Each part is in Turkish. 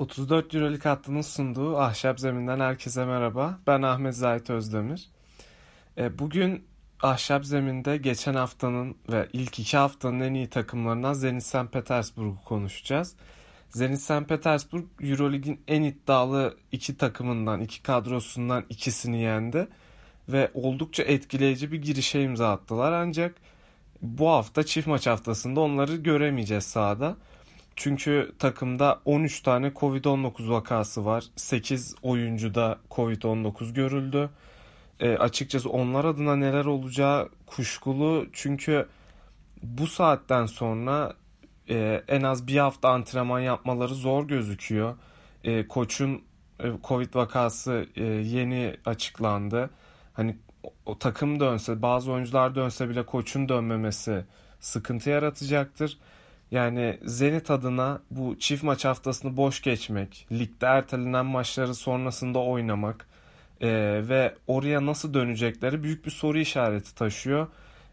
34 Euroleague hattının sunduğu Ahşap Zemin'den herkese merhaba. Ben Ahmet Zahit Özdemir. E, bugün Ahşap Zemin'de geçen haftanın ve ilk iki haftanın en iyi takımlarından Zenit St. Petersburg'u konuşacağız. Zenit St. Petersburg Euroleague'in en iddialı iki takımından, iki kadrosundan ikisini yendi. Ve oldukça etkileyici bir girişe imza attılar. Ancak bu hafta çift maç haftasında onları göremeyeceğiz sahada. Çünkü takımda 13 tane Covid-19 vakası var. 8 oyuncuda Covid-19 görüldü. E, açıkçası onlar adına neler olacağı kuşkulu. Çünkü bu saatten sonra e, en az bir hafta antrenman yapmaları zor gözüküyor. E, koçun e, Covid vakası e, yeni açıklandı. Hani o, takım dönse, bazı oyuncular dönse bile koçun dönmemesi sıkıntı yaratacaktır. Yani Zenit adına bu çift maç haftasını boş geçmek, ligde ertelenen maçları sonrasında oynamak e, ve oraya nasıl dönecekleri büyük bir soru işareti taşıyor.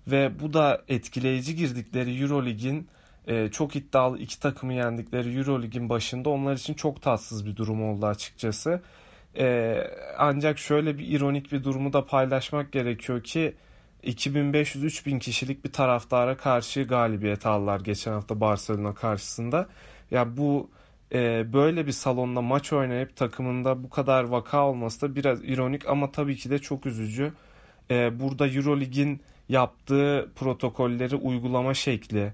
Ve bu da etkileyici girdikleri Eurolig'in e, çok iddialı iki takımı yendikleri Eurolig'in başında onlar için çok tatsız bir durum oldu açıkçası. E, ancak şöyle bir ironik bir durumu da paylaşmak gerekiyor ki 2500-3000 kişilik bir taraftara karşı galibiyet aldılar geçen hafta Barcelona karşısında. Ya bu e, böyle bir salonda maç oynayıp takımında bu kadar vaka olması da biraz ironik ama tabii ki de çok üzücü. E, burada Eurolig'in yaptığı protokolleri uygulama şekli,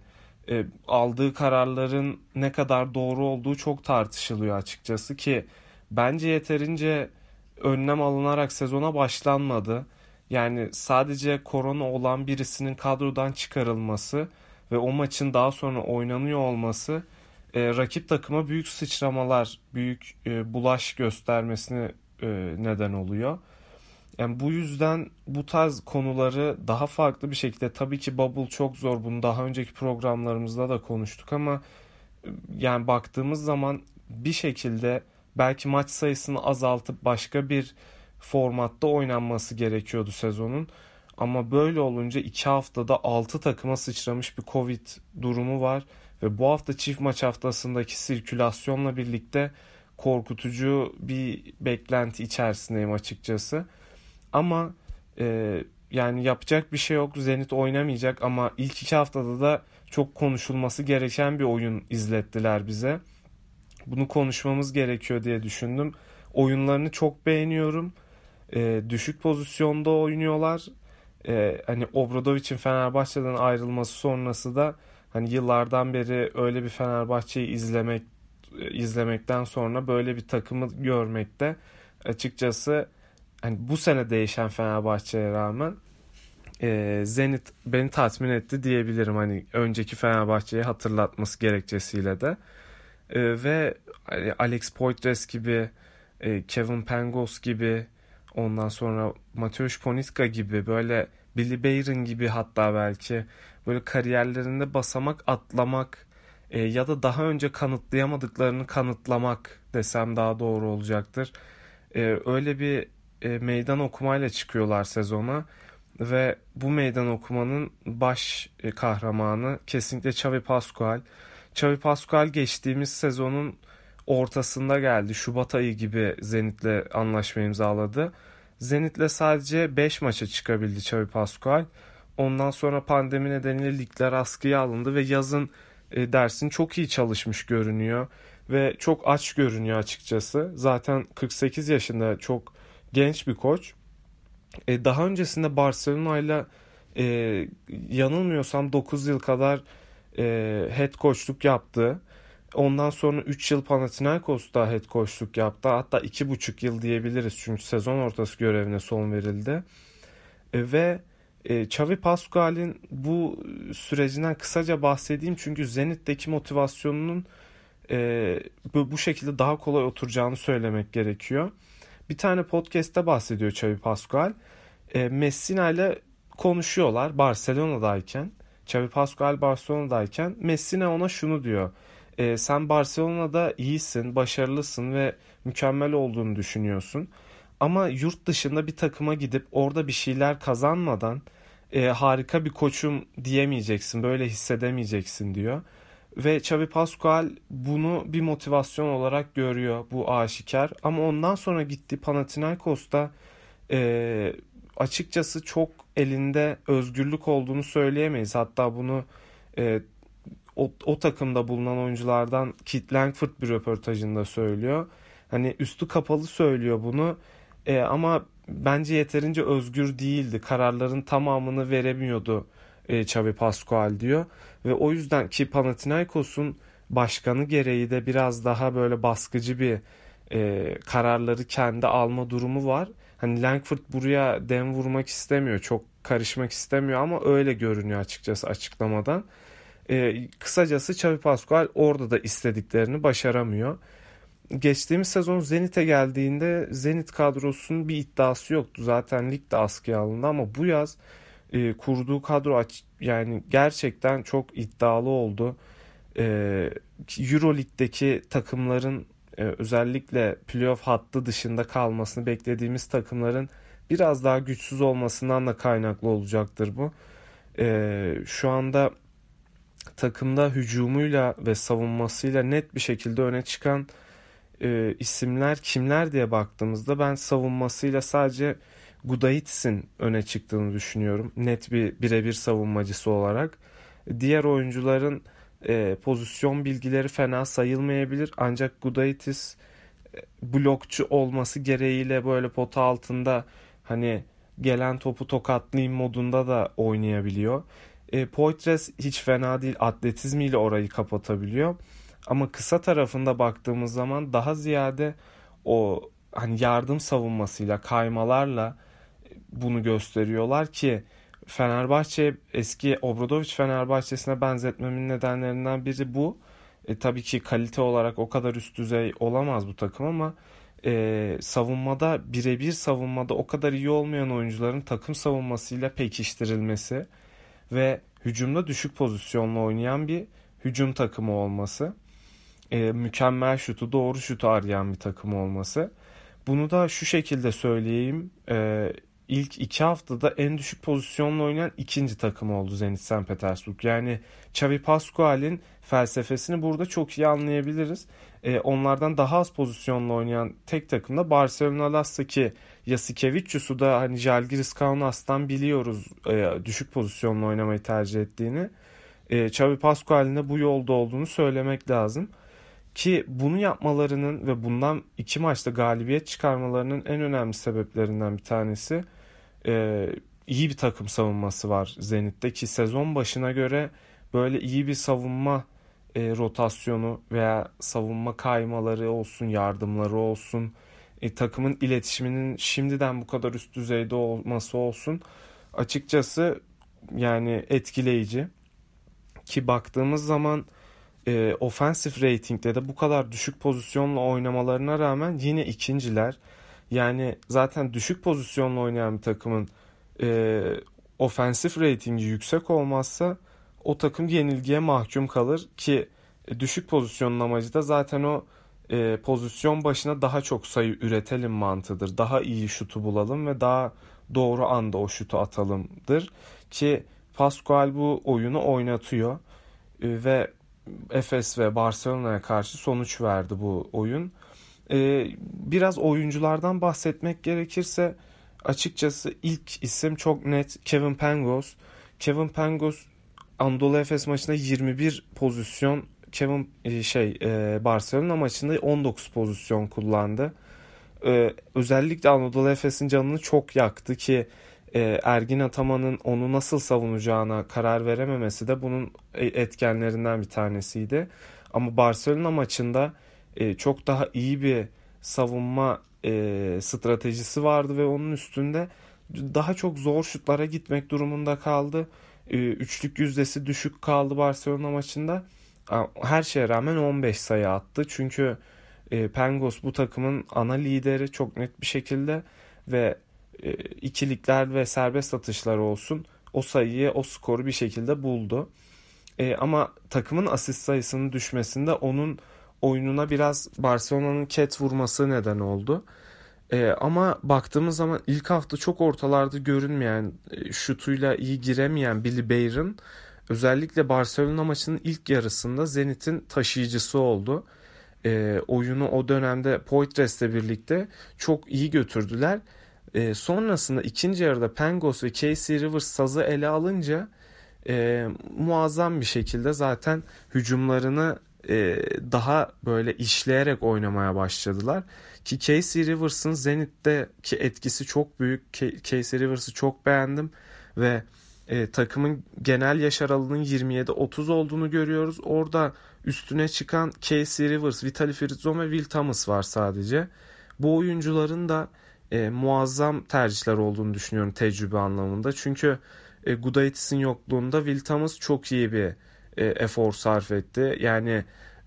e, aldığı kararların ne kadar doğru olduğu çok tartışılıyor açıkçası ki bence yeterince önlem alınarak sezona başlanmadı. Yani sadece korona olan birisinin kadrodan çıkarılması ve o maçın daha sonra oynanıyor olması e, rakip takıma büyük sıçramalar, büyük e, bulaş göstermesine e, neden oluyor. Yani bu yüzden bu tarz konuları daha farklı bir şekilde tabii ki bubble çok zor bunu daha önceki programlarımızda da konuştuk ama e, yani baktığımız zaman bir şekilde belki maç sayısını azaltıp başka bir formatta oynanması gerekiyordu sezonun. Ama böyle olunca 2 haftada 6 takıma sıçramış bir Covid durumu var. Ve bu hafta çift maç haftasındaki sirkülasyonla birlikte korkutucu bir beklenti içerisindeyim açıkçası. Ama e, yani yapacak bir şey yok. Zenit oynamayacak ama ilk iki haftada da çok konuşulması gereken bir oyun izlettiler bize. Bunu konuşmamız gerekiyor diye düşündüm. Oyunlarını çok beğeniyorum e, düşük pozisyonda oynuyorlar. E, hani Obradovic'in Fenerbahçe'den ayrılması sonrası da hani yıllardan beri öyle bir Fenerbahçe'yi izlemek e, izlemekten sonra böyle bir takımı görmekte açıkçası hani bu sene değişen Fenerbahçe'ye rağmen e, Zenit beni tatmin etti diyebilirim hani önceki Fenerbahçe'yi hatırlatması gerekçesiyle de e, ve hani Alex Poitres gibi e, Kevin Pangos gibi Ondan sonra Mateusz Ponitka gibi böyle Billy Bayron gibi hatta belki böyle kariyerlerinde basamak atlamak e, ya da daha önce kanıtlayamadıklarını kanıtlamak desem daha doğru olacaktır. E, öyle bir e, meydan okumayla çıkıyorlar sezona ve bu meydan okumanın baş e, kahramanı kesinlikle Xavi Pascual. Xavi Pascual geçtiğimiz sezonun ortasında geldi. Şubat ayı gibi Zenit'le anlaşma imzaladı. Zenit'le sadece 5 maça çıkabildi Xavi Pascual. Ondan sonra pandemi nedeniyle ligler askıya alındı ve yazın e, dersin çok iyi çalışmış görünüyor ve çok aç görünüyor açıkçası. Zaten 48 yaşında çok genç bir koç. E, daha öncesinde Barcelona ile e, yanılmıyorsam 9 yıl kadar e, head coachluk yaptı. Ondan sonra 3 yıl Panathinaikos'ta head coachluk yaptı. Hatta 2,5 yıl diyebiliriz çünkü sezon ortası görevine son verildi. E, ve e, Xavi Pascual'in bu sürecinden kısaca bahsedeyim çünkü Zenit'teki motivasyonunun e, bu, şekilde daha kolay oturacağını söylemek gerekiyor. Bir tane podcast'te bahsediyor Xavi Pascual. E, Messina ile konuşuyorlar Barcelona'dayken. Xavi Pascual Barcelona'dayken Messina ona şunu diyor e, sen Barcelona'da iyisin, başarılısın ve mükemmel olduğunu düşünüyorsun. Ama yurt dışında bir takıma gidip orada bir şeyler kazanmadan e, harika bir koçum diyemeyeceksin, böyle hissedemeyeceksin diyor. Ve Xavi Pascual bunu bir motivasyon olarak görüyor. Bu aşikar. Ama ondan sonra gitti Panathinaikos'ta e, açıkçası çok elinde özgürlük olduğunu söyleyemeyiz. Hatta bunu e, o, o takımda bulunan oyunculardan Kit Langford bir röportajında söylüyor. Hani üstü kapalı söylüyor bunu e, ama bence yeterince özgür değildi. Kararların tamamını veremiyordu e, Xavi Pascual diyor. Ve o yüzden ki Panathinaikos'un başkanı gereği de biraz daha böyle baskıcı bir e, kararları kendi alma durumu var. Hani Langford buraya dem vurmak istemiyor. Çok karışmak istemiyor ama öyle görünüyor açıkçası açıklamadan. E, kısacası Xavi Pascual orada da istediklerini başaramıyor. Geçtiğimiz sezon Zenit'e geldiğinde Zenit kadrosunun bir iddiası yoktu. Zaten lig de askıya alındı ama bu yaz e, kurduğu kadro aç, yani gerçekten çok iddialı oldu. E, Euroleague'deki takımların e, özellikle playoff hattı dışında kalmasını beklediğimiz takımların biraz daha güçsüz olmasından da kaynaklı olacaktır bu. E, şu anda takımda hücumuyla ve savunmasıyla net bir şekilde öne çıkan e, isimler kimler diye baktığımızda ben savunmasıyla sadece Gudaitis'in öne çıktığını düşünüyorum. Net bir birebir savunmacısı olarak. Diğer oyuncuların e, pozisyon bilgileri fena sayılmayabilir. Ancak Gudaitis e, blokçu olması gereğiyle böyle pota altında hani gelen topu tokatlayayım modunda da oynayabiliyor. E, Poitres hiç fena değil atletizmiyle orayı kapatabiliyor. Ama kısa tarafında baktığımız zaman daha ziyade o hani yardım savunmasıyla kaymalarla bunu gösteriyorlar ki Fenerbahçe eski Obradoviç Fenerbahçe'sine benzetmemin nedenlerinden biri bu. E, tabii ki kalite olarak o kadar üst düzey olamaz bu takım ama e, savunmada birebir savunmada o kadar iyi olmayan oyuncuların takım savunmasıyla pekiştirilmesi ve hücumda düşük pozisyonla oynayan bir hücum takımı olması. E, mükemmel şutu, doğru şutu arayan bir takım olması. Bunu da şu şekilde söyleyeyim. E, ilk iki haftada en düşük pozisyonla oynayan ikinci takım oldu Zenit St. Petersburg. Yani Xavi Pascual'in felsefesini burada çok iyi anlayabiliriz. Ee, onlardan daha az pozisyonla oynayan tek takım da Barcelona Lassa ki Yasikevicius'u da hani Jalgiris Kaunas'tan biliyoruz e, düşük pozisyonla oynamayı tercih ettiğini. E, Xavi Pascual'in de bu yolda olduğunu söylemek lazım. Ki bunu yapmalarının ve bundan iki maçta galibiyet çıkarmalarının en önemli sebeplerinden bir tanesi e, iyi bir takım savunması var Zenit'te. Ki sezon başına göre böyle iyi bir savunma e, rotasyonu veya savunma kaymaları olsun, yardımları olsun, e, takımın iletişiminin şimdiden bu kadar üst düzeyde olması olsun açıkçası yani etkileyici. Ki baktığımız zaman e, offensive ratingde de bu kadar düşük pozisyonla oynamalarına rağmen yine ikinciler. Yani zaten düşük pozisyonla oynayan bir takımın e, offensive ratingi yüksek olmazsa o takım yenilgiye mahkum kalır ki e, düşük pozisyonun amacı da zaten o e, pozisyon başına daha çok sayı üretelim mantığıdır. Daha iyi şutu bulalım ve daha doğru anda o şutu atalımdır ki Pascual bu oyunu oynatıyor e, ve Efes ve Barcelona'ya karşı sonuç verdi bu oyun. Ee, biraz oyunculardan bahsetmek gerekirse açıkçası ilk isim çok net Kevin Pangos. Kevin Pangos Anadolu Efes maçında 21 pozisyon Kevin e, şey e, Barcelona maçında 19 pozisyon kullandı. Ee, özellikle Anadolu Efes'in canını çok yaktı ki e, Ergin Ataman'ın onu nasıl savunacağına karar verememesi de bunun e, etkenlerinden bir tanesiydi. Ama Barcelona maçında e, çok daha iyi bir savunma stratejisi vardı ve onun üstünde daha çok zor şutlara gitmek durumunda kaldı. Üçlük yüzdesi düşük kaldı Barcelona maçında. Her şeye rağmen 15 sayı attı. Çünkü e, Pengos bu takımın ana lideri çok net bir şekilde ve ikilikler ve serbest atışlar olsun o sayıyı o skoru bir şekilde buldu. E, ama takımın asist sayısının düşmesinde onun oyununa biraz Barcelona'nın ket vurması neden oldu. E, ama baktığımız zaman ilk hafta çok ortalarda görünmeyen, e, şutuyla iyi giremeyen Billy Bayron özellikle Barcelona maçının ilk yarısında Zenit'in taşıyıcısı oldu. E, oyunu o dönemde Poitres'le birlikte çok iyi götürdüler. E, sonrasında ikinci yarıda Pengos ve Casey Rivers sazı ele alınca e, muazzam bir şekilde zaten hücumlarını e, daha böyle işleyerek oynamaya başladılar. Ki Casey Rivers'ın Zenit'teki etkisi çok büyük. Casey Rivers'ı çok beğendim ve e, takımın genel yaş aralığının 27-30 olduğunu görüyoruz. Orada üstüne çıkan Casey Rivers, Vitaly Fritzon ve Will Thomas var sadece. Bu oyuncuların da e, muazzam tercihler olduğunu düşünüyorum tecrübe anlamında. Çünkü e, Gudaitis'in yokluğunda Will Thomas çok iyi bir e, efor sarf etti. Yani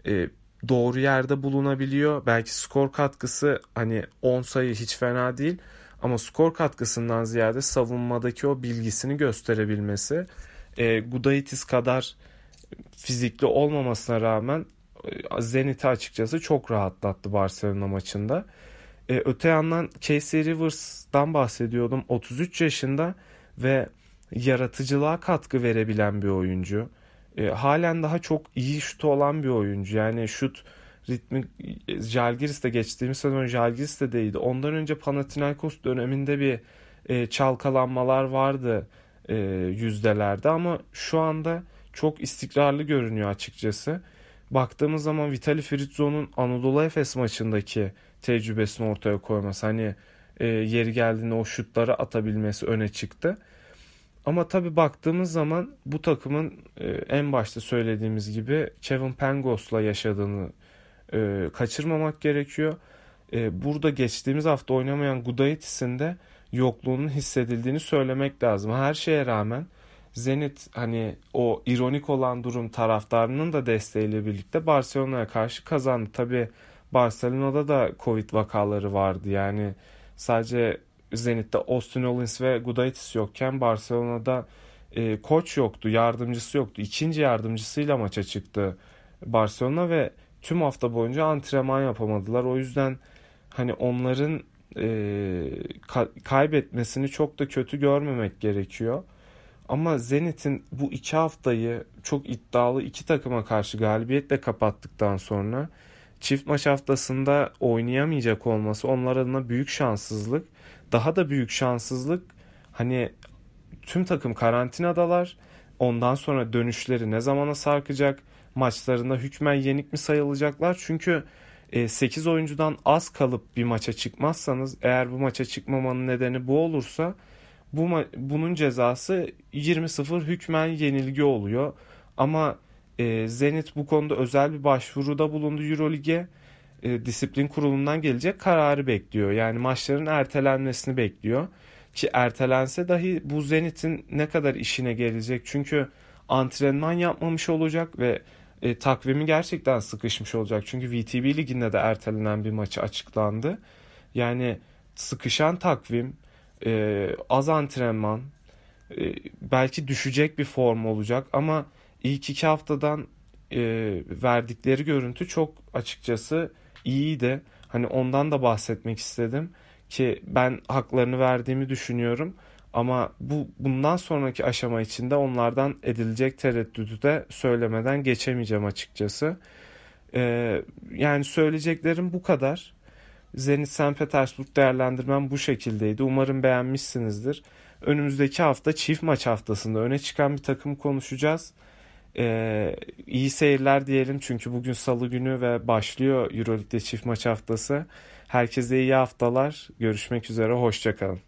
e, doğru yerde bulunabiliyor. Belki skor katkısı hani 10 sayı hiç fena değil. Ama skor katkısından ziyade savunmadaki o bilgisini gösterebilmesi e, Gudaitis kadar fizikli olmamasına rağmen e, Zenit'i açıkçası çok rahatlattı Barcelona maçında. E, öte yandan Casey Rivers'dan bahsediyordum. 33 yaşında ve yaratıcılığa katkı verebilen bir oyuncu. E, halen daha çok iyi şutu olan bir oyuncu. Yani şut ritmi Jalgiris'te geçtiğimiz sezon Jalgiris'te değildi. Ondan önce Panathinaikos döneminde bir e, çalkalanmalar vardı e, yüzdelerde ama şu anda çok istikrarlı görünüyor açıkçası. Baktığımız zaman Vitali Fritzon'un Anadolu Efes maçındaki tecrübesini ortaya koyması hani e, yeri geldiğinde o şutları atabilmesi öne çıktı. Ama tabii baktığımız zaman bu takımın e, en başta söylediğimiz gibi Kevin Pangos'la yaşadığını e, kaçırmamak gerekiyor. E, burada geçtiğimiz hafta oynamayan Gudaitis'in de yokluğunun hissedildiğini söylemek lazım. Her şeye rağmen Zenit hani o ironik olan durum taraftarının da desteğiyle birlikte Barcelona'ya karşı kazandı. Tabi Barcelona'da da Covid vakaları vardı. Yani sadece Zenit'te Austin Owens ve Gudaitis yokken Barcelona'da e, koç yoktu, yardımcısı yoktu. İkinci yardımcısıyla maça çıktı Barcelona ve tüm hafta boyunca antrenman yapamadılar. O yüzden hani onların e, ka- kaybetmesini çok da kötü görmemek gerekiyor. Ama Zenit'in bu iki haftayı çok iddialı iki takıma karşı galibiyetle kapattıktan sonra çift maç haftasında oynayamayacak olması onlar adına büyük şanssızlık. Daha da büyük şanssızlık hani tüm takım karantinadalar. Ondan sonra dönüşleri ne zamana sarkacak? Maçlarında hükmen yenik mi sayılacaklar? Çünkü 8 e, oyuncudan az kalıp bir maça çıkmazsanız eğer bu maça çıkmamanın nedeni bu olursa bu bunun cezası 20-0 hükmen yenilgi oluyor. Ama e, Zenit bu konuda özel bir başvuruda bulundu Eurolig'e. E, disiplin kurulundan gelecek kararı bekliyor. Yani maçların ertelenmesini bekliyor. Ki ertelense dahi bu Zenit'in ne kadar işine gelecek. Çünkü antrenman yapmamış olacak ve e, takvimi gerçekten sıkışmış olacak. Çünkü VTB liginde de ertelenen bir maçı açıklandı. Yani sıkışan takvim, e, az antrenman, e, belki düşecek bir form olacak ama ilk iki haftadan e, verdikleri görüntü çok açıkçası iyiydi. Hani ondan da bahsetmek istedim ki ben haklarını verdiğimi düşünüyorum. Ama bu bundan sonraki aşama içinde onlardan edilecek tereddüdü de söylemeden geçemeyeceğim açıkçası. Ee, yani söyleyeceklerim bu kadar. Zenit St. Petersburg değerlendirmem bu şekildeydi. Umarım beğenmişsinizdir. Önümüzdeki hafta çift maç haftasında öne çıkan bir takım konuşacağız. Ee, iyi seyirler diyelim çünkü bugün salı günü ve başlıyor Euroleague'de çift maç haftası. Herkese iyi haftalar. Görüşmek üzere. Hoşçakalın.